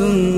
والسنة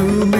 me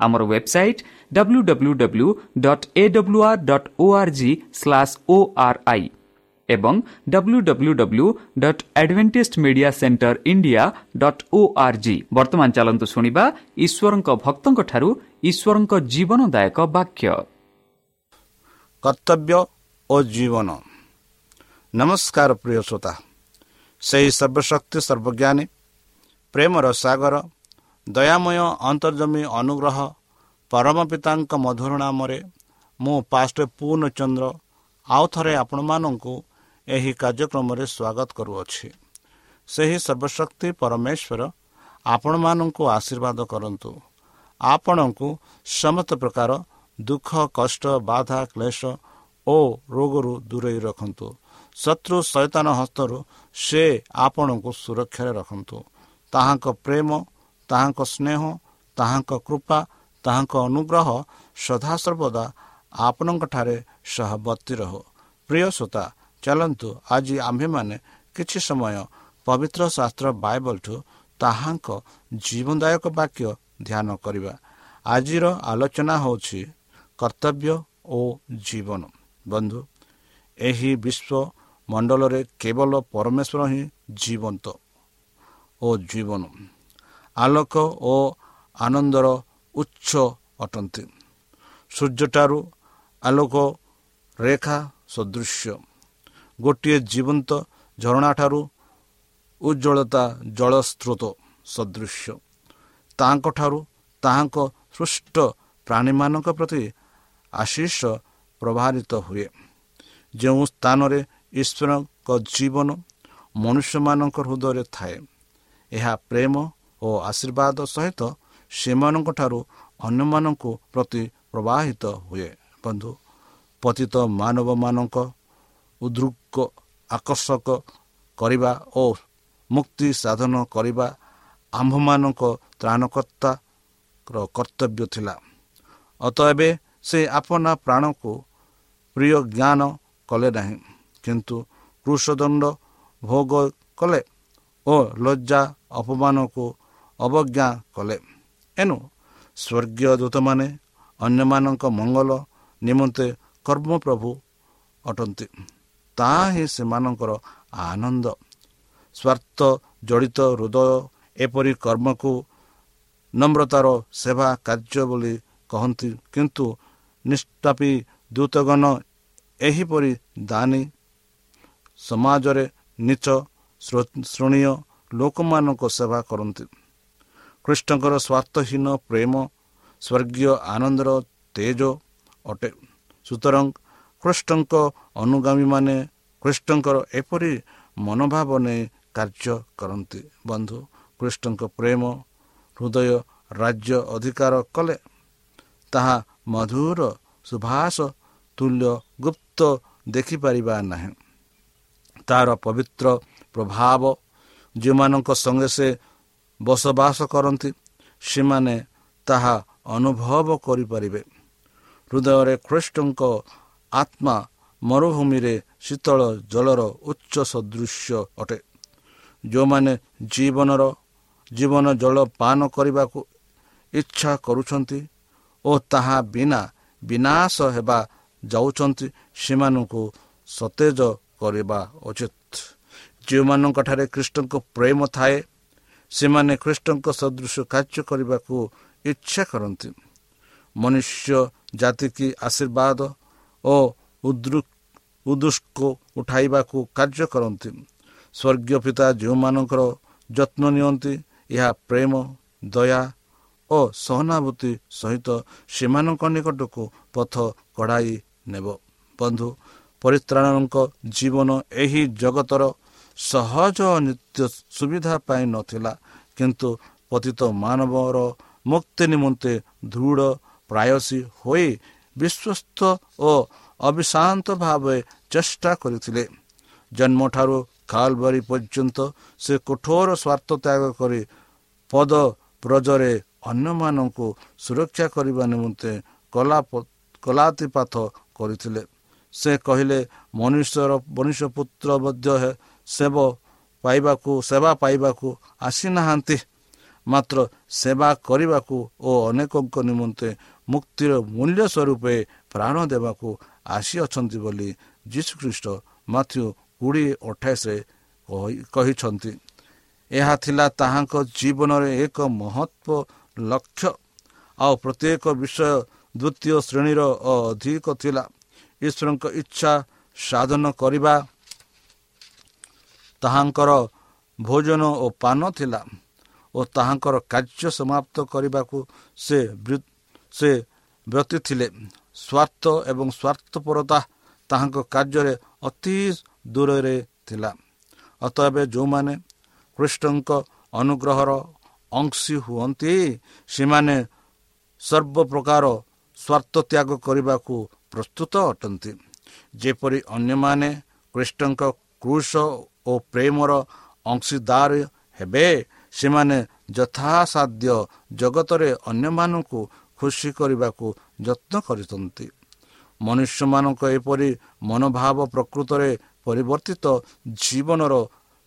ଆମର website W W W dot A W R dot O R G slash O R I ଏବଂ W W W dot Advantage Media Centre India dot O R G ବର୍ତ୍ତମାନ ଚାଲନ୍ତୁ ଶୁଣିବା ଈଶ୍ୱରଙ୍କ ଭକ୍ତଙ୍କଠାରୁ ଈଶ୍ୱରଙ୍କ ଜୀବନଦାୟକ ବାକ୍ୟ। କର୍ତ୍ତବ୍ୟ ଓ ଜୀବନ। ନମସ୍କାର ପ୍ରିୟ ଶ୍ରୋତା। ସେହି ସର୍ବଶକ୍ତି ସର୍ବଜ୍ଞାନୀ ପ୍ରେମର ସାଗର ଦୟାମୟ ଅନ୍ତର୍ଜମୀ ଅନୁଗ୍ରହ ପରମ ପିତାଙ୍କ ମଧୁର ନାମରେ ମୁଁ ପାଷ୍ଟ ପୂର୍ଣ୍ଣଚନ୍ଦ୍ର ଆଉ ଥରେ ଆପଣମାନଙ୍କୁ ଏହି କାର୍ଯ୍ୟକ୍ରମରେ ସ୍ୱାଗତ କରୁଅଛି। ସେହି ସର୍ବଶକ୍ତି ପରମେଶ୍ୱର ଆପଣମାନଙ୍କୁ ଆଶୀର୍ବାଦ କରନ୍ତୁ। ଆପଣଙ୍କୁ ସମସ୍ତ ପ୍ରକାର ଦୁଃଖ କଷ୍ଟ ବାଧା କ୍ଲେଶ ଓ ରୋଗରୁ ଦୂରେଇ ରଖନ୍ତୁ। ଶତ୍ରୁ ସୈତାନ ହସ୍ତରୁ ସେ ଆପଣଙ୍କୁ ସୁରକ୍ଷାରେ ରଖନ୍ତୁ। ତାହାଙ୍କ ପ୍ରେମ ତାହାଙ୍କ ସ୍ନେହ ତାହାଙ୍କ କୃପା ତାହାଙ୍କ ଅନୁଗ୍ରହ ସଦାସର୍ବଦା ଆପଣଙ୍କଠାରେ ସହବର୍ତ୍ତୀ ରହୁ। ପ୍ରିୟ ଶ୍ରୋତା ଚାଲନ୍ତୁ ଆଜି ଆମ୍ଭେମାନେ କିଛି ସମୟ ପବିତ୍ର ଶାସ୍ତ୍ର ବାଇବଲଠୁ ତାହାଙ୍କ ଜୀବନଦାୟକ ବାକ୍ୟ ଧ୍ୟାନ କରିବା। ଆଜିର ଆଲୋଚନା ହେଉଛି କର୍ତ୍ତବ୍ୟ ଓ ଜୀବନ। ବନ୍ଧୁ ଏହି ବିଶ୍ୱ ମଣ୍ଡଳରେ କେବଳ ପରମେଶ୍ୱର ହିଁ ଜୀବନ୍ତ ଓ ଜୀବନ। ଆଲୋକ ଓ ଆନନ୍ଦର ଉତ୍ସ ଅଟନ୍ତି। ସୂର୍ଯ୍ୟଠାରୁ ଆଲୋକ ରେଖା ସଦୃଶ୍ୟ। ଗୋଟିଏ ଜୀବନ୍ତ ଝରଣାଠାରୁ ଉଜ୍ଜଳତା ଜଳ ସ୍ରୋତ ସଦୃଶ୍ୟ। ତାଙ୍କଠାରୁ ତାହାଙ୍କ ସୃଷ୍ଟ ପ୍ରାଣୀମାନଙ୍କ ପ୍ରତି ଆଶିଷ ପ୍ରବାହିତ ହୁଏ। ଯେଉଁ ସ୍ଥାନରେ ଈଶ୍ୱରଙ୍କ ଜୀବନ ମନୁଷ୍ୟମାନଙ୍କ ହୃଦୟରେ ଥାଏ ଏହା ପ୍ରେମ ଓ ଆଶୀର୍ବାଦ ସହିତ ସେମାନଙ୍କଠାରୁ ଅନ୍ୟମାନଙ୍କୁ ପ୍ରତି ପ୍ରବାହିତ ହୁଏ। ବନ୍ଧୁ ପତିତ ମାନବମାନଙ୍କ ଉଦ୍ରୁକ ଆକର୍ଷକ କରିବା ଓ ମୁକ୍ତି ସାଧନ କରିବା ଆମ୍ଭମାନଙ୍କ ତ୍ରାଣକର୍ତ୍ତାର କର୍ତ୍ତବ୍ୟ ଥିଲା। ଅତଏବେ ସେ ଆପଣା ପ୍ରାଣକୁ ପ୍ରିୟ ଜ୍ଞାନ କଲେ ନାହିଁ କିନ୍ତୁ କୃଷଦଣ୍ଡ ଭୋଗ କଲେ ଓ ଲଜ୍ଜା ଅପମାନକୁ ଅବଜ୍ଞା କଲେ। ଏଣୁ ସ୍ୱର୍ଗୀୟ ଦୂତମାନେ ଅନ୍ୟମାନଙ୍କ ମଙ୍ଗଳ ନିମନ୍ତେ କର୍ମପ୍ରଭୁ ଅଟନ୍ତି। ତାହା ହିଁ ସେମାନଙ୍କର ଆନନ୍ଦ। ସ୍ୱାର୍ଥ ଜଡ଼ିତ ହୃଦୟ ଏପରି କର୍ମକୁ ନମ୍ରତାର ସେବା କାର୍ଯ୍ୟ ବୋଲି କହନ୍ତି। କିନ୍ତୁ ନିଷ୍ଠାପୀ ଦୂତଗଣ ଏହିପରି ଦାନୀ। ସମାଜରେ ନିଚ ଶ୍ରଣୀୟ ଲୋକମାନଙ୍କ ସେବା କରନ୍ତି। ଖ୍ରୀଷ୍ଟଙ୍କର ସ୍ୱାର୍ଥହୀନ ପ୍ରେମ ସ୍ୱର୍ଗୀୟ ଆନନ୍ଦର ତେଜ ଅଟେ। ସୁତରାଂ ଖ୍ରୀଷ୍ଟଙ୍କ ଅନୁଗାମୀମାନେ ଖ୍ରୀଷ୍ଟଙ୍କର ଏପରି ମନୋଭାବ ନେଇ କାର୍ଯ୍ୟ କରନ୍ତି। ବନ୍ଧୁ ଖ୍ରୀଷ୍ଟଙ୍କ ପ୍ରେମ ହୃଦୟ ରାଜ୍ୟ ଅଧିକାର କଲେ ତାହା ମଧୁର ସୁଭାଷ ତୁଲ୍ୟ ଗୁପ୍ତ ଦେଖିପାରିବା ନାହିଁ। ତାର ପବିତ୍ର ପ୍ରଭାବ ଯେଉଁମାନଙ୍କ ସଙ୍ଗେ ସେ ବସବାସ କରନ୍ତି ସେମାନେ ତାହା ଅନୁଭବ କରିପାରିବେ। ହୃଦୟରେ ଖ୍ରୀଷ୍ଟଙ୍କ ଆତ୍ମା ମରୁଭୂମିରେ ଶୀତଳ ଜଳର ଉଚ୍ଚ ସଦୃଶ୍ୟ ଅଟେ। ଯେଉଁମାନେ ଜୀବନର ଜୀବନ ଜଳ ପାନ କରିବାକୁ ଇଚ୍ଛା କରୁଛନ୍ତି ଓ ତାହା ବିନା ବିନାଶ ହେବା ଯାଉଛନ୍ତି ସେମାନଙ୍କୁ ସତେଜ କରିବା ଉଚିତ। ଯେଉଁମାନଙ୍କଠାରେ ଖ୍ରୀଷ୍ଟଙ୍କ ପ୍ରେମ ଥାଏ ସେମାନେ ଖ୍ରୀଷ୍ଟଙ୍କ ସଦୃଶ କାର୍ଯ୍ୟ କରିବାକୁ ଇଚ୍ଛା କରନ୍ତି। ମନୁଷ୍ୟ ଜାତିକି ଆଶୀର୍ବାଦ ଓ ଉଦୃଷ୍ଟ ଉଠାଇବାକୁ କାର୍ଯ୍ୟ କରନ୍ତି। ସ୍ୱର୍ଗୀୟ ପିତା ଯେଉଁମାନଙ୍କର ଯତ୍ନ ନିଅନ୍ତି ଏହା ପ୍ରେମ ଦୟା ଓ ସହାନୁଭୂତି ସହିତ ସେମାନଙ୍କ ନିକଟକୁ ପଥ କଢ଼ାଇ ନେବ। ବନ୍ଧୁ ପରିତ୍ରାଣଙ୍କ ଜୀବନ ଏହି ଜଗତର ସହଜ ନିତ୍ୟ ସୁବିଧା ପାଇଁ ନଥିଲା। କିନ୍ତୁ ପତିତ ମାନବର ମୁକ୍ତି ନିମନ୍ତେ ଦୃଢ଼ ପ୍ରାୟସୀ ହୋଇ ବିଶ୍ୱସ୍ତ ଓ ଅବିଶାନ୍ତ ଭାବେ ଚେଷ୍ଟା କରିଥିଲେ। ଜନ୍ମଠାରୁ ଖାଲବାରି ପର୍ଯ୍ୟନ୍ତ ସେ କଠୋର ସ୍ୱାର୍ଥ ତ୍ୟାଗ କରି ପଦ ବ୍ରଜରେ ଅନ୍ୟମାନଙ୍କୁ ସୁରକ୍ଷା କରିବା ନିମନ୍ତେ କଲା କଲାତିପାତ କରିଥିଲେ। ସେ କହିଲେ ମନୁଷ୍ୟର ମନୁଷ୍ୟ ପୁତ୍ର ମଧ୍ୟ ସେବ ପାଇବାକୁ ସେବା ପାଇବାକୁ ଆସିନାହାନ୍ତି। ମାତ୍ର ସେବା କରିବାକୁ ଓ ଅନେକଙ୍କ ନିମନ୍ତେ ମୁକ୍ତିର ମୂଲ୍ୟ ସ୍ୱରୂପେ ପ୍ରାଣ ଦେବାକୁ ଆସିଅଛନ୍ତି ବୋଲି ଯୀଶୁଖ୍ରୀଷ୍ଟ ମାଥ୍ୟୁ କୋଡ଼ିଏ ଅଠାଇଶରେ କହିଛନ୍ତି। ଏହା ଥିଲା ତାହାଙ୍କ ଜୀବନରେ ଏକ ମହତ୍ଵ ଲକ୍ଷ୍ୟ। ଆଉ ପ୍ରତ୍ୟେକ ବିଷୟ ଦ୍ୱିତୀୟ ଶ୍ରେଣୀର ଅଧିକ ଥିଲା। ଈଶ୍ୱରଙ୍କ ଇଚ୍ଛା ସାଧନ କରିବା ତାହାଙ୍କର ଭୋଜନ ଓ ପାନ ଥିଲା ଓ ତାହାଙ୍କର କାର୍ଯ୍ୟ ସମାପ୍ତ କରିବାକୁ ସେ ସେ ବ୍ୟତୀ ଥିଲେ। ସ୍ୱାର୍ଥ ଏବଂ ସ୍ୱାର୍ଥପରତା ତାହାଙ୍କ କାର୍ଯ୍ୟରେ ଅତି ଦୂରରେ ଥିଲା। ଅତଏବ ଯେଉଁମାନେ କୃଷ୍ଣଙ୍କ ଅନୁଗ୍ରହର ଅଂଶୀ ହୁଅନ୍ତି ସେମାନେ ସର୍ବପ୍ରକାର ସ୍ୱାର୍ଥ ତ୍ୟାଗ କରିବାକୁ ପ୍ରସ୍ତୁତ ଅଟନ୍ତି। ଯେପରି ଅନ୍ୟମାନେ କୃଷ୍ଣଙ୍କ କୃଷ ଓ ପ୍ରେମର ଅଂଶୀଦାର ହେବେ। ସେମାନେ ଯଥାସାଧ୍ୟ ଜଗତରେ ଅନ୍ୟମାନଙ୍କୁ ଖୁସି କରିବାକୁ ଯତ୍ନ କରିଛନ୍ତି ମନୁଷ୍ୟମାନଙ୍କ ଏପରି ମନୋଭାବ ପ୍ରକୃତରେ ପରିବର୍ତ୍ତିତ ଜୀବନର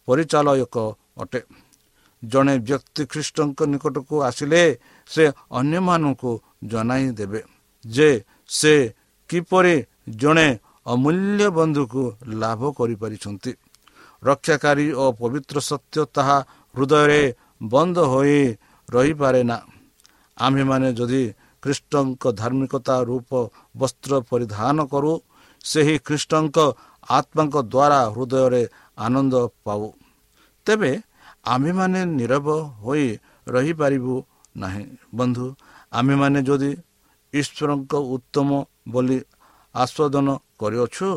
ପରିଚାଳକ ଅଟେ। ଜଣେ ବ୍ୟକ୍ତି ଖ୍ରୀଷ୍ଟଙ୍କ ନିକଟକୁ ଆସିଲେ ସେ ଅନ୍ୟମାନଙ୍କୁ ଜଣାଇ ଦେବେ ଯେ ସେ କିପରି ଜଣେ ଅମୂଲ୍ୟ ବନ୍ଧୁକୁ ଲାଭ କରିପାରିଛନ୍ତି। ରକ୍ଷାକାରୀ ଓ ପବିତ୍ର ସତ୍ୟ ତାହା ହୃଦୟରେ ବନ୍ଦ ହୋଇ ରହିପାରେ ନା। ଆମ୍ଭେମାନେ ଯଦି ଖ୍ରୀଷ୍ଟଙ୍କ ଧାର୍ମିକତା ରୂପ ବସ୍ତ୍ର ପରିଧାନ କରୁ ସେହି ଖ୍ରୀଷ୍ଟଙ୍କ ଆତ୍ମାଙ୍କ ଦ୍ୱାରା ହୃଦୟରେ ଆନନ୍ଦ ପାଉ। ତେବେ ଆମ୍ଭେମାନେ ନିରବ ହୋଇ ରହିପାରିବୁ ନାହିଁ। ବନ୍ଧୁ ଆମ୍ଭେମାନେ ଯଦି ଈଶ୍ୱରଙ୍କ ଉତ୍ତମ ବୋଲି ଆସ୍ୱାଦନ କରିଅଛୁ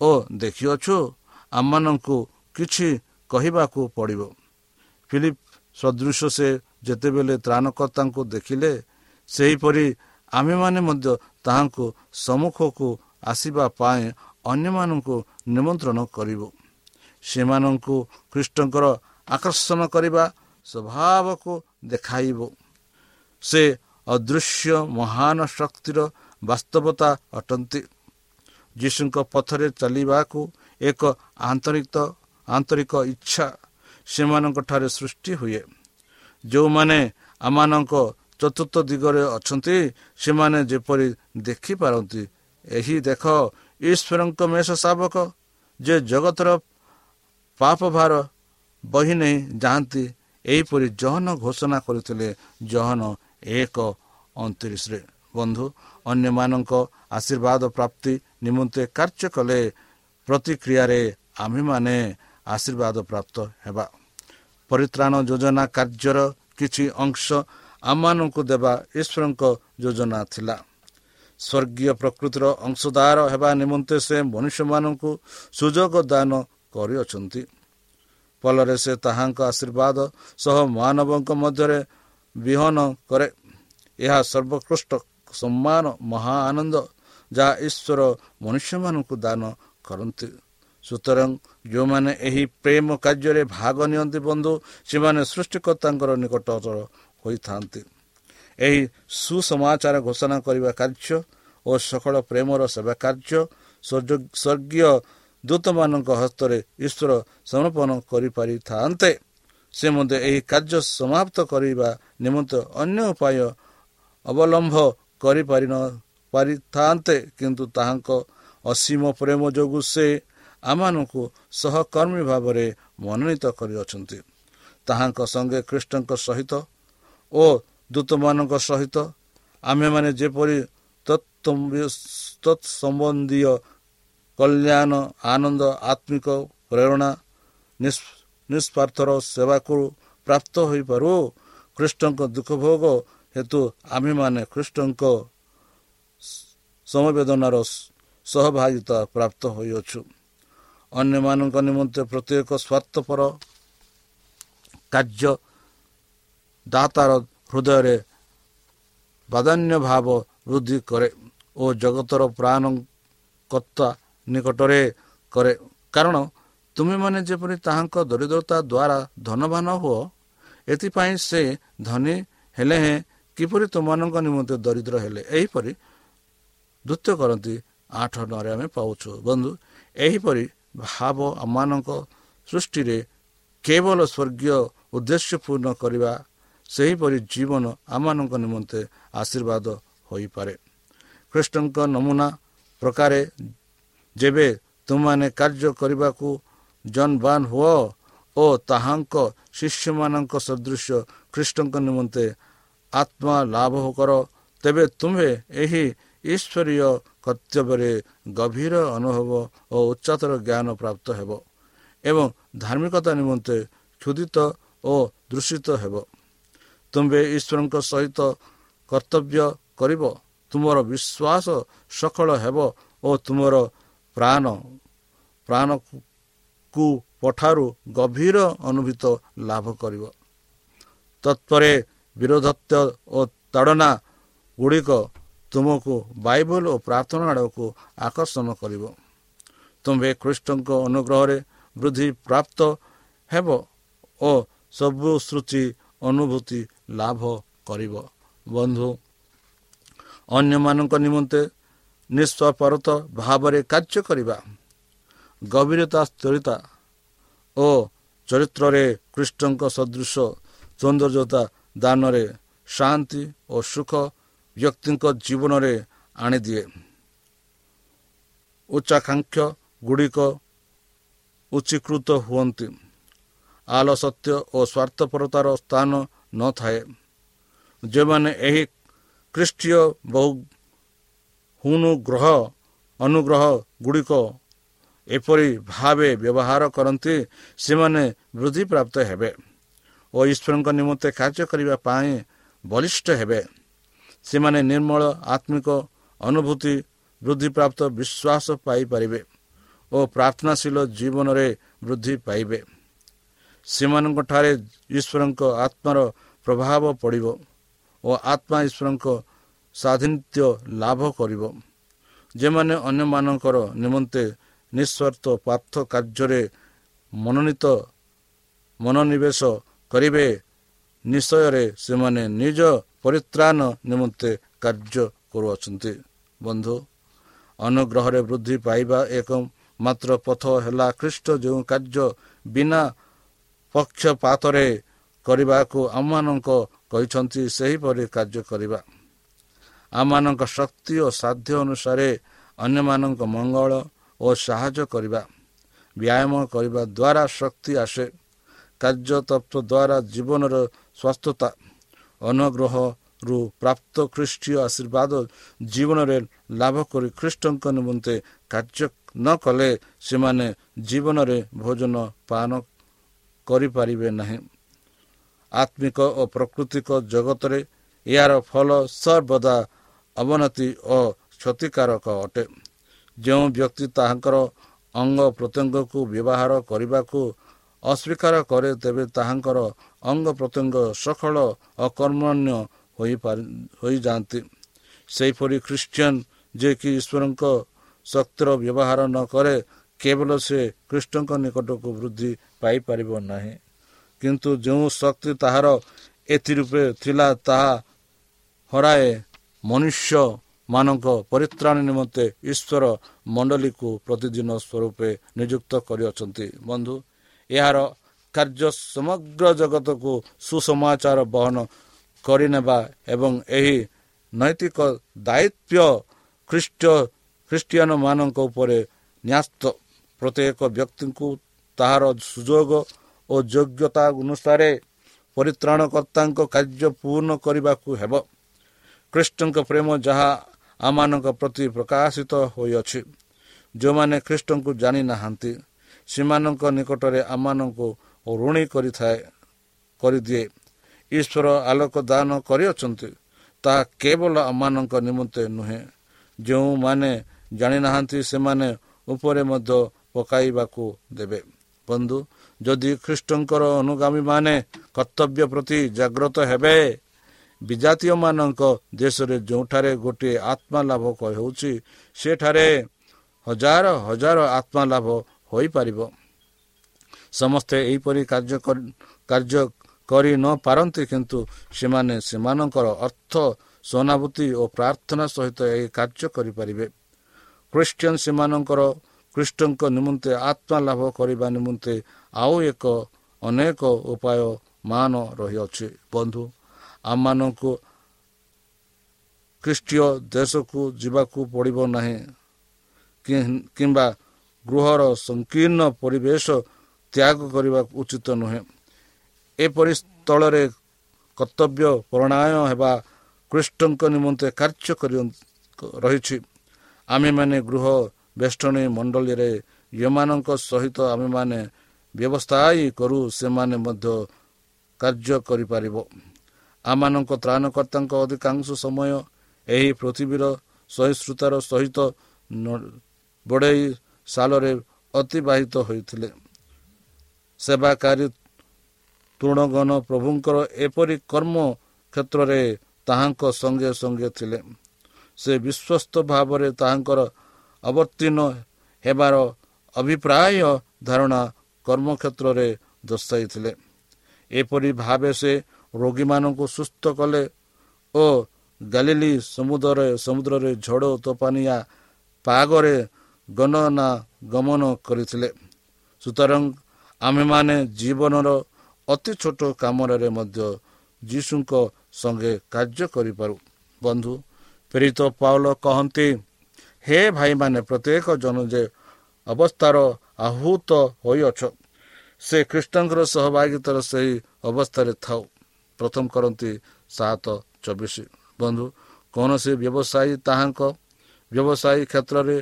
ଓ ଦେଖିଅଛୁ ଆମମାନଙ୍କୁ କିଛି କହିବାକୁ ପଡ଼ିବ। ଫିଲିପ ସଦୃଶ ସେ ଯେତେବେଳେ ତ୍ରାଣକର୍ତ୍ତାଙ୍କୁ ଦେଖିଲେ ସେହିପରି ଆମେମାନେ ମଧ୍ୟ ତାହାଙ୍କୁ ସମ୍ମୁଖକୁ ଆସିବା ପାଇଁ ଅନ୍ୟମାନଙ୍କୁ ନିମନ୍ତ୍ରଣ କରିବୁ। ସେମାନଙ୍କୁ ଖ୍ରୀଷ୍ଟଙ୍କର ଆକର୍ଷଣ କରିବା ସ୍ୱଭାବକୁ ଦେଖାଇବ। ସେ ଅଦୃଶ୍ୟ ମହାନ ଶକ୍ତିର ବାସ୍ତବତା ଅଟନ୍ତି। ଯୀଶୁଙ୍କ ପଥରେ ଚାଲିବାକୁ ଏକ ଆନ୍ତରିକ ଆନ୍ତରିକ ଇଚ୍ଛା ସେମାନଙ୍କଠାରେ ସୃଷ୍ଟି ହୁଏ। ଯେଉଁମାନେ ଆମମାନଙ୍କ ଚତୁର୍ଥ ଦିଗରେ ଅଛନ୍ତି ସେମାନେ ଯେପରି ଦେଖିପାରନ୍ତି ଏହି ଦେଖ ଈଶ୍ୱରଙ୍କ ମେଷ ଶାବକ ଯେ ଜଗତର ପାପ ଭାର ବହି ନେଇ ଯାଆନ୍ତି ଏହିପରି ଜହନ ଘୋଷଣା କରିଥିଲେ ଜହନ ଏକ ଅଣତିରିଶରେ। ବନ୍ଧୁ ଅନ୍ୟମାନଙ୍କ ଆଶୀର୍ବାଦ ପ୍ରାପ୍ତି ନିମନ୍ତେ କାର୍ଯ୍ୟ କଲେ ପ୍ରତିକ୍ରିୟାରେ ଆମ୍ଭେମାନେ ଆଶୀର୍ବାଦ ପ୍ରାପ୍ତ ହେବା। ପରିତ୍ରାଣ ଯୋଜନା କାର୍ଯ୍ୟର କିଛି ଅଂଶ ଆମମାନଙ୍କୁ ଦେବା ଈଶ୍ୱରଙ୍କ ଯୋଜନା ଥିଲା। ସ୍ୱର୍ଗୀୟ ପ୍ରକୃତିର ଅଂଶଦାର ହେବା ନିମନ୍ତେ ସେ ମନୁଷ୍ୟମାନଙ୍କୁ ସୁଯୋଗ ଦାନ କରିଅଛନ୍ତି। ଫଳରେ ସେ ତାହାଙ୍କ ଆଶୀର୍ବାଦ ସହ ମାନବଙ୍କ ମଧ୍ୟରେ ବିହନ କରେ। ଏହା ସର୍ବୋକୃଷ୍ଟ ସମ୍ମାନ ମହା ଆନନ୍ଦ ଯାହା ଈଶ୍ୱର ମନୁଷ୍ୟମାନଙ୍କୁ ଦାନ କରନ୍ତି। ସୁତରାଂ ଯେଉଁମାନେ ଏହି ପ୍ରେମ କାର୍ଯ୍ୟରେ ଭାଗ ନିଅନ୍ତି ବନ୍ଧୁ ସେମାନେ ସୃଷ୍ଟିକର୍ତ୍ତାଙ୍କର ନିକଟତର ହୋଇଥାନ୍ତି। ଏହି ସୁସମାଚାର ଘୋଷଣା କରିବା କାର୍ଯ୍ୟ ଓ ସକଳ ପ୍ରେମର ସେବା କାର୍ଯ୍ୟ ସ୍ୱର୍ଗୀୟ ଦୂତମାନଙ୍କ ହସ୍ତରେ ଈଶ୍ୱର ସମର୍ପଣ କରିପାରିଥାନ୍ତେ। ସେ ମଧ୍ୟ ଏହି କାର୍ଯ୍ୟ ସମାପ୍ତ କରିବା ନିମନ୍ତେ ଅନ୍ୟ ଉପାୟ ଅବଲମ୍ବ କରିପାରି ନ ପାରିଥାନ୍ତେ କିନ୍ତୁ ତାହାଙ୍କ ଅସୀମ ପ୍ରେମ ଯୋଗୁଁ ସେ ଆମମାନଙ୍କୁ ସହକର୍ମୀ ଭାବରେ ମନୋନୀତ କରିଅଛନ୍ତି। ତାହାଙ୍କ ସଙ୍ଗେ ଖ୍ରୀଷ୍ଟଙ୍କ ସହିତ ଓ ଦୂତମାନଙ୍କ ସହିତ ଆମେମାନେ ଯେପରି ତତ୍ସମ୍ବନ୍ଧୀୟ କଲ୍ୟାଣ ଆନନ୍ଦ ଆତ୍ମିକ ପ୍ରେରଣା ନିଷ୍ପାର୍ଥର ସେବାକୁ ପ୍ରାପ୍ତ ହୋଇପାରୁ ଖ୍ରୀଷ୍ଟଙ୍କ ଦୁଃଖ ଭୋଗ ହେତୁ ଆମେମାନେ ଖ୍ରୀଷ୍ଟଙ୍କ ସମବେଦନାର ସହଭାଗିତା ପ୍ରାପ୍ତ ହୋଇଅଛୁ। ଅନ୍ୟମାନଙ୍କ ନିମନ୍ତେ ପ୍ରତ୍ୟେକ ସ୍ୱାର୍ଥପର କାର୍ଯ୍ୟ ଦାତାର ହୃଦୟରେ ପ୍ରାଧାନ୍ୟ ଭାବ ବୃଦ୍ଧି କରେ ଓ ଜଗତର ପ୍ରାଣ କର୍ତ୍ତା ନିକଟରେ କରେ। କାରଣ ତୁମେମାନେ ଯେପରି ତାହାଙ୍କ ଦରିଦ୍ରତା ଦ୍ୱାରା ଧନବାନ ହୁଅ ଏଥିପାଇଁ ସେ ଧନୀ ହେଲେ ହେଁ କିପରି ତୁମମାନଙ୍କ ନିମନ୍ତେ ଦରିଦ୍ର ହେଲେ? ଏହିପରି ଦ୍ୱିତୀୟ କରନ୍ତି ଆଠ ନରେ ଆମେ ପାଉଛୁ। ବନ୍ଧୁ ଏହିପରି ଭାବ ଆମମାନଙ୍କ ସୃଷ୍ଟିରେ କେବଳ ସ୍ୱର୍ଗୀୟ ଉଦ୍ଦେଶ୍ୟ ପୂର୍ଣ୍ଣ କରିବା ସେହିପରି ଜୀବନ ଆମମାନଙ୍କ ନିମନ୍ତେ ଆଶୀର୍ବାଦ ହୋଇପାରେ। ଖ୍ରୀଷ୍ଟଙ୍କ ନମୁନା ପ୍ରକାରେ ଯେବେ ତୁମମାନେ କାର୍ଯ୍ୟ କରିବାକୁ ଜନବାନ ହୁଅ ଓ ତାହାଙ୍କ ଶିଷ୍ୟମାନଙ୍କ ସଦୃଶ୍ୟ ଖ୍ରୀଷ୍ଟଙ୍କ ନିମନ୍ତେ ଆତ୍ମା ଲାଭ କର ତେବେ ତୁମ୍ଭେ ଏହି ଈଶ୍ୱରୀୟ କର୍ତ୍ତବ୍ୟରେ ଗଭୀର ଅନୁଭବ ଓ ଉଚ୍ଚତର ଜ୍ଞାନ ପ୍ରାପ୍ତ ହେବ ଏବଂ ଧାର୍ମିକତା ନିମନ୍ତେ କ୍ଷୁଦିତ ଓ ଦୂଷିତ ହେବ। ତୁମ୍ଭେ ଈଶ୍ୱରଙ୍କ ସହିତ କର୍ତ୍ତବ୍ୟ କରିବ ତୁମର ବିଶ୍ୱାସ ସଫଳ ହେବ ଓ ତୁମର ପ୍ରାଣ ପ୍ରାଣକୁ ପଠାରୁ ଗଭୀର ଅନୁଭୂତ ଲାଭ କରିବ। ତତ୍ପରେ ବିରୋଧତ୍ୱ ଓ ତାଡ଼ନା ଗୁଡ଼ିକ ତୁମକୁ ବାଇବଲ ଓ ପ୍ରାର୍ଥନା ଆଡ଼କୁ ଆକର୍ଷଣ କରିବ। ତୁମ୍ଭେ ଖ୍ରୀଷ୍ଟଙ୍କ ଅନୁଗ୍ରହରେ ବୃଦ୍ଧି ପ୍ରାପ୍ତ ହେବ ଓ ସବୁ ସୃଷ୍ଟି ଅନୁଭୂତି ଲାଭ କରିବ। ବନ୍ଧୁ ଅନ୍ୟମାନଙ୍କ ନିମନ୍ତେ ନିଃସ୍ୱାପରତ ଭାବରେ କାର୍ଯ୍ୟ କରିବା ଗଭୀରତା ସ୍ଥିରତା ଓ ଚରିତ୍ରରେ କୃଷ୍ଣଙ୍କ ସଦୃଶ ସୌନ୍ଦର୍ଯ୍ୟତା ଦାନରେ ଶାନ୍ତି ଓ ସୁଖ ବ୍ୟକ୍ତିଙ୍କ ଜୀବନରେ ଆଣିଦିଏ ଉଚ୍ଚାକାଂକ୍ଷ ଗୁଡ଼ିକ ଉଚ୍ଚୀକୃତ ହୁଅନ୍ତି ଆଲସତ୍ୟ ଓ ସ୍ୱାର୍ଥପରତାର ସ୍ଥାନ ନଥାଏ ଯେଉଁମାନେ ଏହି ଖ୍ରୀଷ୍ଟୀୟ ବହୁ ହୁନୁଗ୍ରହ ଅନୁଗ୍ରହ ଗୁଡ଼ିକ ଏପରି ଭାବେ ବ୍ୟବହାର କରନ୍ତି ସେମାନେ ବୃଦ୍ଧିପ୍ରାପ୍ତ ହେବେ ଓ ଈଶ୍ୱରଙ୍କ ନିମନ୍ତେ କାର୍ଯ୍ୟ କରିବା ପାଇଁ ବଳିଷ୍ଠ ହେବେ ସେମାନେ ନିର୍ମଳ ଆତ୍ମିକ ଅନୁଭୂତି ବୃଦ୍ଧିପ୍ରାପ୍ତ ବିଶ୍ୱାସ ପାଇପାରିବେ ଓ ପ୍ରାର୍ଥନାଶୀଳ ଜୀବନରେ ବୃଦ୍ଧି ପାଇବେ। ସେମାନଙ୍କଠାରେ ଈଶ୍ୱରଙ୍କ ଆତ୍ମାର ପ୍ରଭାବ ପଡ଼ିବ ଓ ଆତ୍ମା ଈଶ୍ୱରଙ୍କ ସ୍ୱାଧୀନତ୍ୟ ଲାଭ କରିବ। ଯେମାନେ ଅନ୍ୟମାନଙ୍କର ନିମନ୍ତେ ନିଃସ୍ୱାର୍ଥ ପାର୍ଥ କାର୍ଯ୍ୟରେ ମନୋନୀତ ମନୋନିବେଶ କରିବେ ନିଶ୍ଚୟରେ ସେମାନେ ନିଜ ପରିତ୍ରାଣ ନିମନ୍ତେ କାର୍ଯ୍ୟ କରୁଅଛନ୍ତି। ବନ୍ଧୁ ଅନୁଗ୍ରହରେ ବୃଦ୍ଧି ପାଇବା ଏକ ମାତ୍ର ପଥ ହେଲା ଖ୍ରୀଷ୍ଟ ଯେଉଁ କାର୍ଯ୍ୟ ବିନା ପକ୍ଷପାତରେ କରିବାକୁ ଆମମାନଙ୍କ କହିଛନ୍ତି ସେହିପରି କାର୍ଯ୍ୟ କରିବା। ଆମମାନଙ୍କ ଶକ୍ତି ଓ ସାଧ୍ୟ ଅନୁସାରେ ଅନ୍ୟମାନଙ୍କ ମଙ୍ଗଳ ଓ ସାହାଯ୍ୟ କରିବା। ବ୍ୟାୟାମ କରିବା ଦ୍ୱାରା ଶକ୍ତି ଆସେ। କାର୍ଯ୍ୟ ତତ୍ଵ ଦ୍ୱାରା ଜୀବନର ସ୍ୱାସ୍ଥ୍ୟତା ଅନୁଗ୍ରହରୁ ପ୍ରାପ୍ତ ଖ୍ରୀଷ୍ଟୀୟ ଆଶୀର୍ବାଦ ଜୀବନରେ ଲାଭ କରି ଖ୍ରୀଷ୍ଟଙ୍କ ନିମନ୍ତେ କାର୍ଯ୍ୟ ନ କଲେ ସେମାନେ ଜୀବନରେ ଭୋଜନ ପାନ କରିପାରିବେ ନାହିଁ। ଆତ୍ମିକ ଓ ପ୍ରାକୃତିକ ଜଗତରେ ଏହାର ଫଳ ସର୍ବଦା ଅବନତି ଓ କ୍ଷତିକାରକ ଅଟେ। ଯେଉଁ ବ୍ୟକ୍ତି ତାହାଙ୍କର ଅଙ୍ଗ ପ୍ରତ୍ୟଙ୍ଗକୁ ବ୍ୟବହାର କରିବାକୁ ଅସ୍ୱୀକାର କରେ ତେବେ ତାହାଙ୍କର ଅଙ୍ଗ ପ୍ରତ୍ୟଙ୍ଗ ସଫଳ ଅକର୍ମଣ୍ୟ ହୋଇପାରି ହୋଇଯାଆନ୍ତି। ସେହିପରି ଖ୍ରୀଷ୍ଟିଆନ ଯିଏକି ଈଶ୍ୱରଙ୍କ ଶକ୍ତିର ବ୍ୟବହାର ନ କରେ କେବଳ ସେ କୃଷ୍ଣଙ୍କ ନିକଟକୁ ବୃଦ୍ଧି ପାଇପାରିବ ନାହିଁ। କିନ୍ତୁ ଯେଉଁ ଶକ୍ତି ତାହାର ଏଥିରୂପେ ଥିଲା ତାହା ହରାଏ ମନୁଷ୍ୟ ମାନଙ୍କ ପରିତ୍ରାଣ ନିମନ୍ତେ ଈଶ୍ୱର ମଣ୍ଡଳୀକୁ ପ୍ରତିଦିନ ସ୍ୱରୂପେ ନିଯୁକ୍ତ କରିଅଛନ୍ତି। ବନ୍ଧୁ ଏହାର କାର୍ଯ୍ୟ ସମଗ୍ର ଜଗତକୁ ସୁସମାଚାର ବହନ କରିନେବା ଏବଂ ଏହି ନୈତିକ ଦାୟିତ୍ୱ ଖ୍ରୀଷ୍ଟ ଖ୍ରୀଷ୍ଟିଆନ ମାନଙ୍କ ଉପରେ ନ୍ୟାସ୍ତ। ପ୍ରତ୍ୟେକ ବ୍ୟକ୍ତିଙ୍କୁ ତାହାର ସୁଯୋଗ ଓ ଯୋଗ୍ୟତା ଅନୁସାରେ ପରିତ୍ରାଣକର୍ତ୍ତାଙ୍କ କାର୍ଯ୍ୟ ପୂର୍ଣ୍ଣ କରିବାକୁ ହେବ। ଖ୍ରୀଷ୍ଟଙ୍କ ପ୍ରେମ ଯାହା ଆମମାନଙ୍କ ପ୍ରତି ପ୍ରକାଶିତ ହୋଇଅଛି ଯେଉଁମାନେ ଖ୍ରୀଷ୍ଟଙ୍କୁ ଜାଣିନାହାନ୍ତି। ସେମାନଙ୍କ ନିକଟରେ ଆମମାନଙ୍କୁ ଋଣୀ କରିଥାଏ କରିଦିଏ। ଈଶ୍ୱର ଆଲୋକ ଦାନ କରିଅଛନ୍ତି ତାହା କେବଳ ଆମମାନଙ୍କ ନିମନ୍ତେ ନୁହେଁ। ଯେଉଁମାନେ ଜାଣିନାହାନ୍ତି ସେମାନେ ଉପରେ ମଧ୍ୟ ପକାଇବାକୁ ଦେବେ। ବନ୍ଧୁ ଯଦି ଖ୍ରୀଷ୍ଟଙ୍କର ଅନୁଗାମୀମାନେ କର୍ତ୍ତବ୍ୟ ପ୍ରତି ଜାଗ୍ରତ ହେବେ ବିଜାତୀୟମାନଙ୍କ ଦେଶରେ ଯେଉଁଠାରେ ଗୋଟିଏ ଆତ୍ମା ଲାଭ ହେଉଛି ସେଠାରେ ହଜାର ହଜାର ଆତ୍ମା ଲାଭ ହୋଇପାରିବ। ସମସ୍ତେ ଏହିପରି କାର୍ଯ୍ୟ କାର୍ଯ୍ୟ କରି ନ ପାରନ୍ତି କିନ୍ତୁ ସେମାନେ ସେମାନଙ୍କର ଅର୍ଥ ସହାନୁଭୂତି ଓ ପ୍ରାର୍ଥନା ସହିତ ଏହି କାର୍ଯ୍ୟ କରିପାରିବେ। ଖ୍ରୀଷ୍ଟିଆନ ସେମାନଙ୍କର ଖ୍ରୀଷ୍ଟଙ୍କ ନିମନ୍ତେ ଆତ୍ମା ଲାଭ କରିବା ନିମନ୍ତେ ଆଉ ଏକ ଅନେକ ଉପାୟ ମାନ ରହିଅଛି। ବନ୍ଧୁ ଆମମାନଙ୍କୁ ଖ୍ରୀଷ୍ଟୀୟ ଦେଶକୁ ଯିବାକୁ ପଡ଼ିବ ନାହିଁ କିମ୍ବା ଗୃହର ସଂକୀର୍ଣ୍ଣ ପରିବେଶ ତ୍ୟାଗ କରିବା ଉଚିତ ନୁହେଁ। ଏପରି ସ୍ଥଳରେ କର୍ତ୍ତବ୍ୟ ପ୍ରଣୟ ହେବା କୃଷ୍ଣଙ୍କ ନିମନ୍ତେ କାର୍ଯ୍ୟ କରି ରହିଛି। ଆମେମାନେ ଗୃହ ବେଷ୍ଟନୀ ମଣ୍ଡଳୀରେ ଯେଉଁମାନଙ୍କ ସହିତ ଆମେମାନେ ବ୍ୟବସ୍ଥା କରୁ ସେମାନେ ମଧ୍ୟ କାର୍ଯ୍ୟ କରିପାରିବ। ଆମମାନଙ୍କ ତ୍ରାଣକର୍ତ୍ତାଙ୍କ ଅଧିକାଂଶ ସମୟ ଏହି ପୃଥିବୀର ସହିଷ୍ଣୁତାର ସହିତ ବଢ଼େଇ ସାଲରେ ଅତିବାହିତ ହୋଇଥିଲେ। ସେବାକାରୀ ତୃଣଗଣ ପ୍ରଭୁଙ୍କର ଏପରି କର୍ମ କ୍ଷେତ୍ରରେ ତାହାଙ୍କ ସଙ୍ଗେ ସଙ୍ଗେ ଥିଲେ। ସେ ବିଶ୍ୱସ୍ତ ଭାବରେ ତାହାଙ୍କର ଅବତୀର୍ଣ୍ଣ ହେବାର ଅଭିପ୍ରାୟ ଧାରଣା କର୍ମକ୍ଷେତ୍ରରେ ଦର୍ଶାଇଥିଲେ। ଏପରି ଭାବେ ସେ ରୋଗୀମାନଙ୍କୁ ସୁସ୍ଥ କଲେ ଓ ଗାଲିଲି ସମୁଦ୍ରରେ ସମୁଦ୍ରରେ ଝଡ଼ ତୋପାନିଆ ପାଗରେ ଗଣନା ଗମନ କରିଥିଲେ। ସୁତରାଂ ଆମେମାନେ ଜୀବନର ଅତି ଛୋଟ କାମରେ ମଧ୍ୟ ଯୀଶୁଙ୍କ ସଙ୍ଗେ କାର୍ଯ୍ୟ କରିପାରୁ। ବନ୍ଧୁ ପ୍ରେରିତ ପାଉଲ କହନ୍ତି ହେ ଭାଇମାନେ ପ୍ରତ୍ୟେକ ଜନ ଯେ ଅବସ୍ଥାର ଆହୁତ ହୋଇଅଛ ସେ ଖ୍ରୀଷ୍ଟଙ୍କର ସହଭାଗିତାର ସେହି ଅବସ୍ଥାରେ ଥାଉ। ପ୍ରଥମ କରନ୍ତି ସାତ ଚବିଶ। ବନ୍ଧୁ କୌଣସି ବ୍ୟବସାୟୀ ତାହାଙ୍କ ବ୍ୟବସାୟୀ କ୍ଷେତ୍ରରେ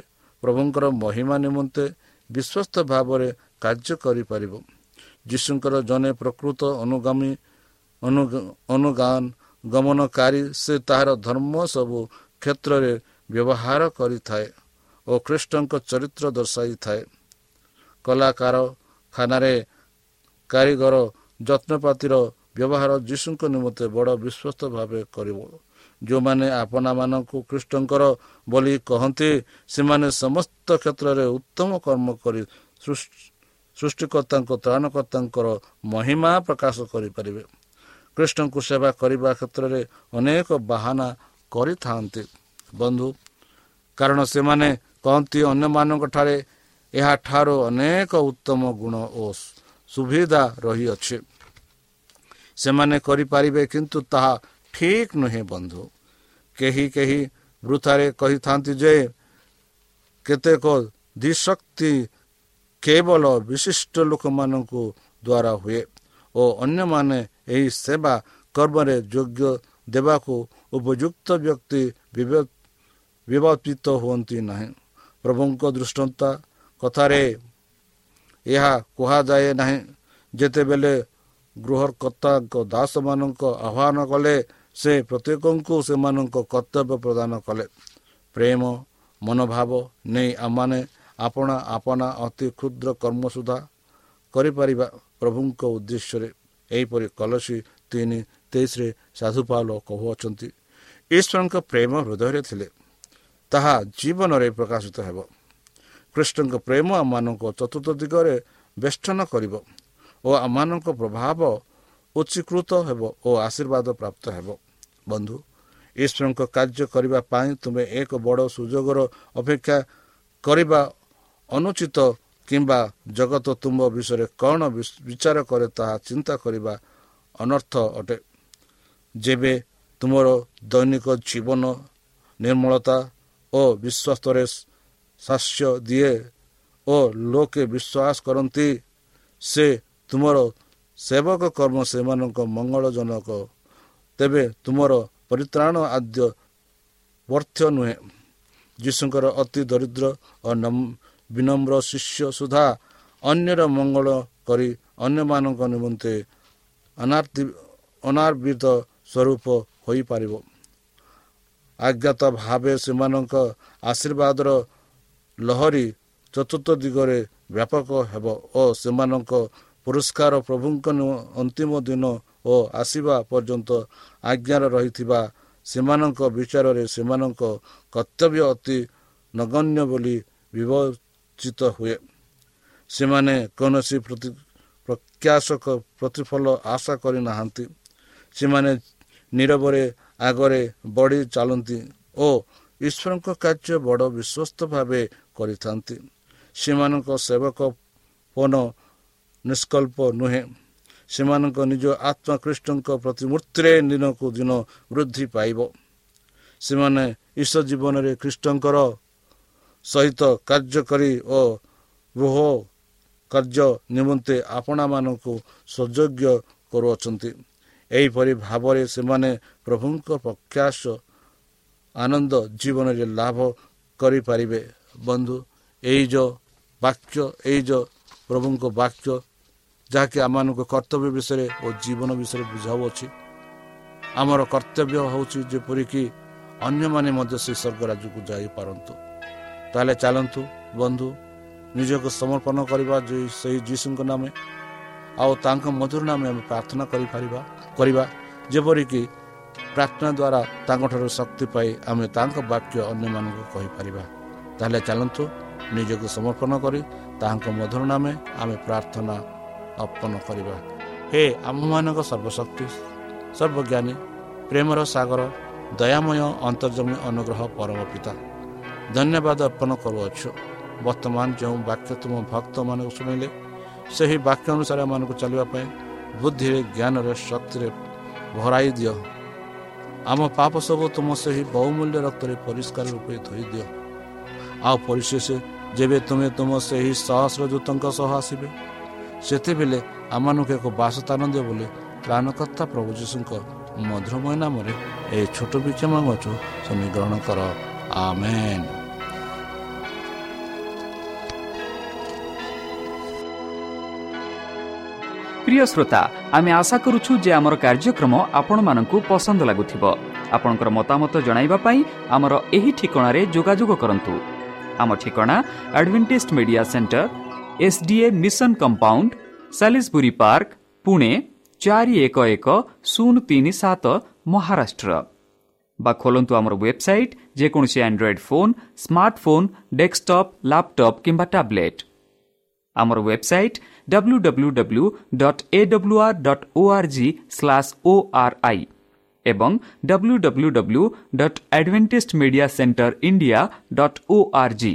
ପ୍ରଭୁଙ୍କର ମହିମା ନିମନ୍ତେ ବିଶ୍ୱସ୍ତ ଭାବରେ କାର୍ଯ୍ୟ କରିପାରିବ। ଯୀଶୁଙ୍କର ଜଣେ ପ୍ରକୃତ ଅନୁଗାମୀ ଅନୁଗାନ ଗମନକାରୀ ସେ ତାହାର ଧର୍ମ ସବୁ କ୍ଷେତ୍ରରେ ବ୍ୟବହାର କରିଥାଏ ଓ ଖ୍ରୀଷ୍ଟଙ୍କ ଚରିତ୍ର ଦର୍ଶାଇଥାଏ। କଳାକାର ଖାନାରେ କାରିଗର ଯତ୍ନପାତିର ବ୍ୟବହାର ଯୀଶୁଙ୍କ ନିମନ୍ତେ ବଡ଼ ବିଶ୍ୱସ୍ତ ଭାବେ କରିବ। ଯେଉଁମାନେ ଆପଣାମାନଙ୍କୁ ଖ୍ରୀଷ୍ଟଙ୍କର ବୋଲି କହନ୍ତି ସେମାନେ ସମସ୍ତ କ୍ଷେତ୍ରରେ ଉତ୍ତମ କର୍ମ କରି ସୃଷ୍ଟିକର୍ତ୍ତାଙ୍କ ତ୍ରାଣକର୍ତ୍ତାଙ୍କର ମହିମା ପ୍ରକାଶ କରିପାରିବେ। କୃଷ୍ଣଙ୍କୁ ସେବା କରିବା କ୍ଷେତ୍ରରେ ଅନେକ ବାହାନା କରିଥାନ୍ତି। ବନ୍ଧୁ କାରଣ ସେମାନେ କହନ୍ତି ଅନ୍ୟମାନଙ୍କଠାରେ ଏହାଠାରୁ ଅନେକ ଉତ୍ତମ ଗୁଣ ଓ ସୁବିଧା ରହିଅଛି। ସେମାନେ କରିପାରିବେ କିନ୍ତୁ ତାହା ଠିକ୍ ନୁହେଁ ବନ୍ଧୁ। କେହି କେହି ବୃଥାରେ କହିଥାନ୍ତି ଯେ କେତେକ ଦିଶକ୍ତି କେବଳ ବିଶିଷ୍ଟ ଲୋକମାନଙ୍କୁ ଦ୍ୱାରା ହୁଏ ଓ ଅନ୍ୟମାନେ ଏହି ସେବା କର୍ମରେ ଯୋଗ୍ୟ ଦେବାକୁ ଉପଯୁକ୍ତ ବ୍ୟକ୍ତି ବିବାଚିତ ହୁଅନ୍ତି ନାହିଁ। ପ୍ରଭୁଙ୍କ ଦୃଷ୍ଟାନ୍ତ କଥାରେ ଏହା କୁହାଯାଏ ନାହିଁ। ଯେତେବେଳେ ଗୃହକର୍ତ୍ତାଙ୍କ ଦାସମାନଙ୍କ ଆହ୍ୱାନ କଲେ ସେ ପ୍ରତ୍ୟେକଙ୍କୁ ସେମାନଙ୍କ କର୍ତ୍ତବ୍ୟ ପ୍ରଦାନ କଲେ। ପ୍ରେମ ମନୋଭାବ ନେଇ ଆମମାନେ ଆପଣା ଆପଣା ଅତି କ୍ଷୁଦ୍ର କର୍ମ ସୁଦ୍ଧା କରିପାରିବା ପ୍ରଭୁଙ୍କ ଉଦ୍ଦେଶ୍ୟରେ। ଏହିପରି କଲସୀ ତିନି ତେଇଶରେ ସାଧୁପାଲ କହୁଅଛନ୍ତି ଈଶ୍ୱରଙ୍କ ପ୍ରେମ ହୃଦୟରେ ଥିଲେ ତାହା ଜୀବନରେ ପ୍ରକାଶିତ ହେବ। କୃଷ୍ଣଙ୍କ ପ୍ରେମ ଆମମାନଙ୍କ ଚତୁର୍ଥ ଦିଗରେ ବେଷ୍ଟନ କରିବ ଓ ଆମମାନଙ୍କ ପ୍ରଭାବ ଉଚ୍ଚୀକୃତ ହେବ ଓ ଆଶୀର୍ବାଦ ପ୍ରାପ୍ତ ହେବ। ବନ୍ଧୁ ଈଶ୍ୱରଙ୍କ କାର୍ଯ୍ୟ କରିବା ପାଇଁ ତୁମେ ଏକ ବଡ଼ ସୁଯୋଗର ଅପେକ୍ଷା କରିବା ଅନୁଚିତ କିମ୍ବା ଜଗତ ତୁମ୍ଭ ବିଷୟରେ କ'ଣ ବିଚାର କରେ ତାହା ଚିନ୍ତା କରିବା ଅନର୍ଥ ଅଟେ। ଯେବେ ତୁମର ଦୈନିକ ଜୀବନ ନିର୍ମଳତା ଓ ବିଶ୍ୱାସରେ ଶାସ୍ୟ ଦିଏ ଓ ଲୋକେ ବିଶ୍ୱାସ କରନ୍ତି ସେ ତୁମର ସେବକ କର୍ମ ସେମାନଙ୍କ ମଙ୍ଗଳଜନକ ତେବେ ତୁମର ପରିତ୍ରାଣ ଆଦ୍ୟ ବ୍ୟର୍ଥ ନୁହେଁ। ଯୀଶୁଙ୍କର ଅତି ଦରିଦ୍ର ଓ ବିନମ୍ର ଶିଷ୍ୟ ସୁଦ୍ଧା ଅନ୍ୟର ମଙ୍ଗଳ କରି ଅନ୍ୟମାନଙ୍କ ନିମନ୍ତେ ଅନାର୍ବିତ ସ୍ୱରୂପ ହୋଇପାରିବ। ଆଜ୍ଞାତ ଭାବେ ସେମାନଙ୍କ ଆଶୀର୍ବାଦର ଲହରୀ ଚତୁର୍ଥ ଦିଗରେ ବ୍ୟାପକ ହେବ ଓ ସେମାନଙ୍କ ପୁରସ୍କାର ପ୍ରଭୁଙ୍କ ଅନ୍ତିମ ଦିନ ଓ ଆସିବା ପର୍ଯ୍ୟନ୍ତ ଆଜ୍ଞାର ରହିଥିବା ସେମାନଙ୍କ ବିଚାରରେ ସେମାନଙ୍କ କର୍ତ୍ତବ୍ୟ ଅତି ନଗଣ୍ୟ ବୋଲି ବିବେଚିତ ହୁଏ। ସେମାନେ କୌଣସି ପ୍ରତ୍ୟାଶକ ପ୍ରତିଫଳ ଆଶା କରିନାହାନ୍ତି ସେମାନେ ନିରବରେ ଆଗରେ ବଢ଼ି ଚାଲନ୍ତି ଓ ଈଶ୍ୱରଙ୍କ କାର୍ଯ୍ୟ ବଡ଼ ବିଶ୍ୱସ୍ତ ଭାବେ କରିଥାନ୍ତି। ସେମାନଙ୍କ ସେବକ ପନ ନିଷ୍କଳ୍ପ ନୁହେଁ। ସେମାନଙ୍କ ନିଜ ଆତ୍ମାକୃଷ୍ଟଙ୍କ ପ୍ରତିମୂର୍ତ୍ତିରେ ଦିନକୁ ଦିନ ବୃଦ୍ଧି ପାଇବ। ସେମାନେ ଈଶ୍ୱର ଜୀବନରେ ଖ୍ରୀଷ୍ଟଙ୍କର ସହିତ କାର୍ଯ୍ୟ କରି ଓ ଗୃହ କାର୍ଯ୍ୟ ନିମନ୍ତେ ଆପଣାମାନଙ୍କୁ ସୁଯୋଗ୍ୟ କରୁଅଛନ୍ତି। ଏହିପରି ଭାବରେ ସେମାନେ ପ୍ରଭୁଙ୍କ ପ୍ରକାଶ ଆନନ୍ଦ ଜୀବନରେ ଲାଭ କରିପାରିବେ। ବନ୍ଧୁ ଏଇ ଯେଉଁ ବାକ୍ୟ ଏଇ ଯେଉଁ ପ୍ରଭୁଙ୍କ ବାକ୍ୟ ଯାହାକି ଆମମାନଙ୍କ କର୍ତ୍ତବ୍ୟ ବିଷୟରେ ଓ ଜୀବନ ବିଷୟରେ ବୁଝାଉଅଛି। ଆମର କର୍ତ୍ତବ୍ୟ ହେଉଛି ଯେପରିକି ଅନ୍ୟମାନେ ମଧ୍ୟ ସେ ସ୍ୱର୍ଗ ରାଜ୍ୟକୁ ଯାଇପାରନ୍ତୁ। ତାହେଲେ ଚାଲନ୍ତୁ ବନ୍ଧୁ ନିଜକୁ ସମର୍ପଣ କରିବା ସେହି ଯୀଶୁଙ୍କ ନାମେ ଆଉ ତାଙ୍କ ମଧୁର ନାମେ ଆମେ ପ୍ରାର୍ଥନା କରିପାରିବା କରିବା। ଯେପରିକି ପ୍ରାର୍ଥନା ଦ୍ୱାରା ତାଙ୍କଠାରୁ ଶକ୍ତି ପାଇ ଆମେ ତାଙ୍କ ବାକ୍ୟ ଅନ୍ୟମାନଙ୍କୁ କହିପାରିବା। ତାହେଲେ ଚାଲନ୍ତୁ ନିଜକୁ ସମର୍ପଣ କରି ତାହାଙ୍କ ମଧୁର ନାମେ ଆମେ ପ୍ରାର୍ଥନା ଅର୍ପଣ କରିବା। ହେ ଆମମାନଙ୍କ ସର୍ବଶକ୍ତି ସର୍ବଜ୍ଞାନୀ ପ୍ରେମର ସାଗର ଦୟାମୟ ଅନ୍ତର୍ଜମୀ ଅନୁଗ୍ରହ ପରମ ପିତା ଧନ୍ୟବାଦ ଅର୍ପଣ କରୁଅଛୁ। ବର୍ତ୍ତମାନ ଯେଉଁ ବାକ୍ୟ ତୁମ ଭକ୍ତମାନଙ୍କୁ ଶୁଣିଲେ ସେହି ବାକ୍ୟ ଅନୁସାରେ ଏମାନଙ୍କୁ ଚାଲିବା ପାଇଁ ବୁଦ୍ଧିରେ ଜ୍ଞାନରେ ଶକ୍ତିରେ ଭରାଇ ଦିଅ। ଆମ ପାପ ସବୁ ତୁମ ସେହି ବହୁମୂଲ୍ୟ ରକ୍ତରେ ପରିଷ୍କାର ରୂପେ ଧୋଇ ଦିଅ। ଆଉ ପରିଶେଷ ଯେବେ ତୁମେ ତୁମ ସେହି ସହସ୍ର ଦୂତଙ୍କ ସହ ଆସିବେ ସେତେବେଳେ ଆମମାନଙ୍କୁ ଏକ ବାସ ଦିଅ ବୋଲି ତ୍ରାଣକର୍ତ୍ତା ପ୍ରଭୁ ଯୀଶୁଙ୍କ ମଧୁରମୟ ନାମରେ ଏହି ଛୋଟ ବିକ୍ଷମା ଗଛୁ ତୁମେ ଗ୍ରହଣ କର। ଆମେନ୍। ପ୍ରିୟ ଶ୍ରୋତା ଆମେ ଆଶା କରୁଛୁ ଯେ ଆମର କାର୍ଯ୍ୟକ୍ରମ ଆପଣମାନଙ୍କୁ ପସନ୍ଦ ଲାଗୁଥିବ। ଆପଣଙ୍କର ମତାମତ ଜଣାଇବା ପାଇଁ ଆମର ଏହି ଠିକଣାରେ ଯୋଗାଯୋଗ କରନ୍ତୁ। ଆମ ଠିକଣା Advantage Media Centre SDA mission compound Salisbury Park Pune ଚାରି ଏକ ଏକ ଶୂନ ତିନି ସାତ ମହାରାଷ୍ଟ୍ର ବା ଖୋଲନ୍ତୁ ଆମର ୱେବସାଇଟ୍ ଯେକୌଣସି Android phone smartphone desktop laptop କିମ୍ବା ଟ୍ୟାବ୍ଲେଟ୍ ଆମର website W W W dot A W R dot O R G slash O R I ଏବଂ W W W dot Advantage Media Centre India dot O R G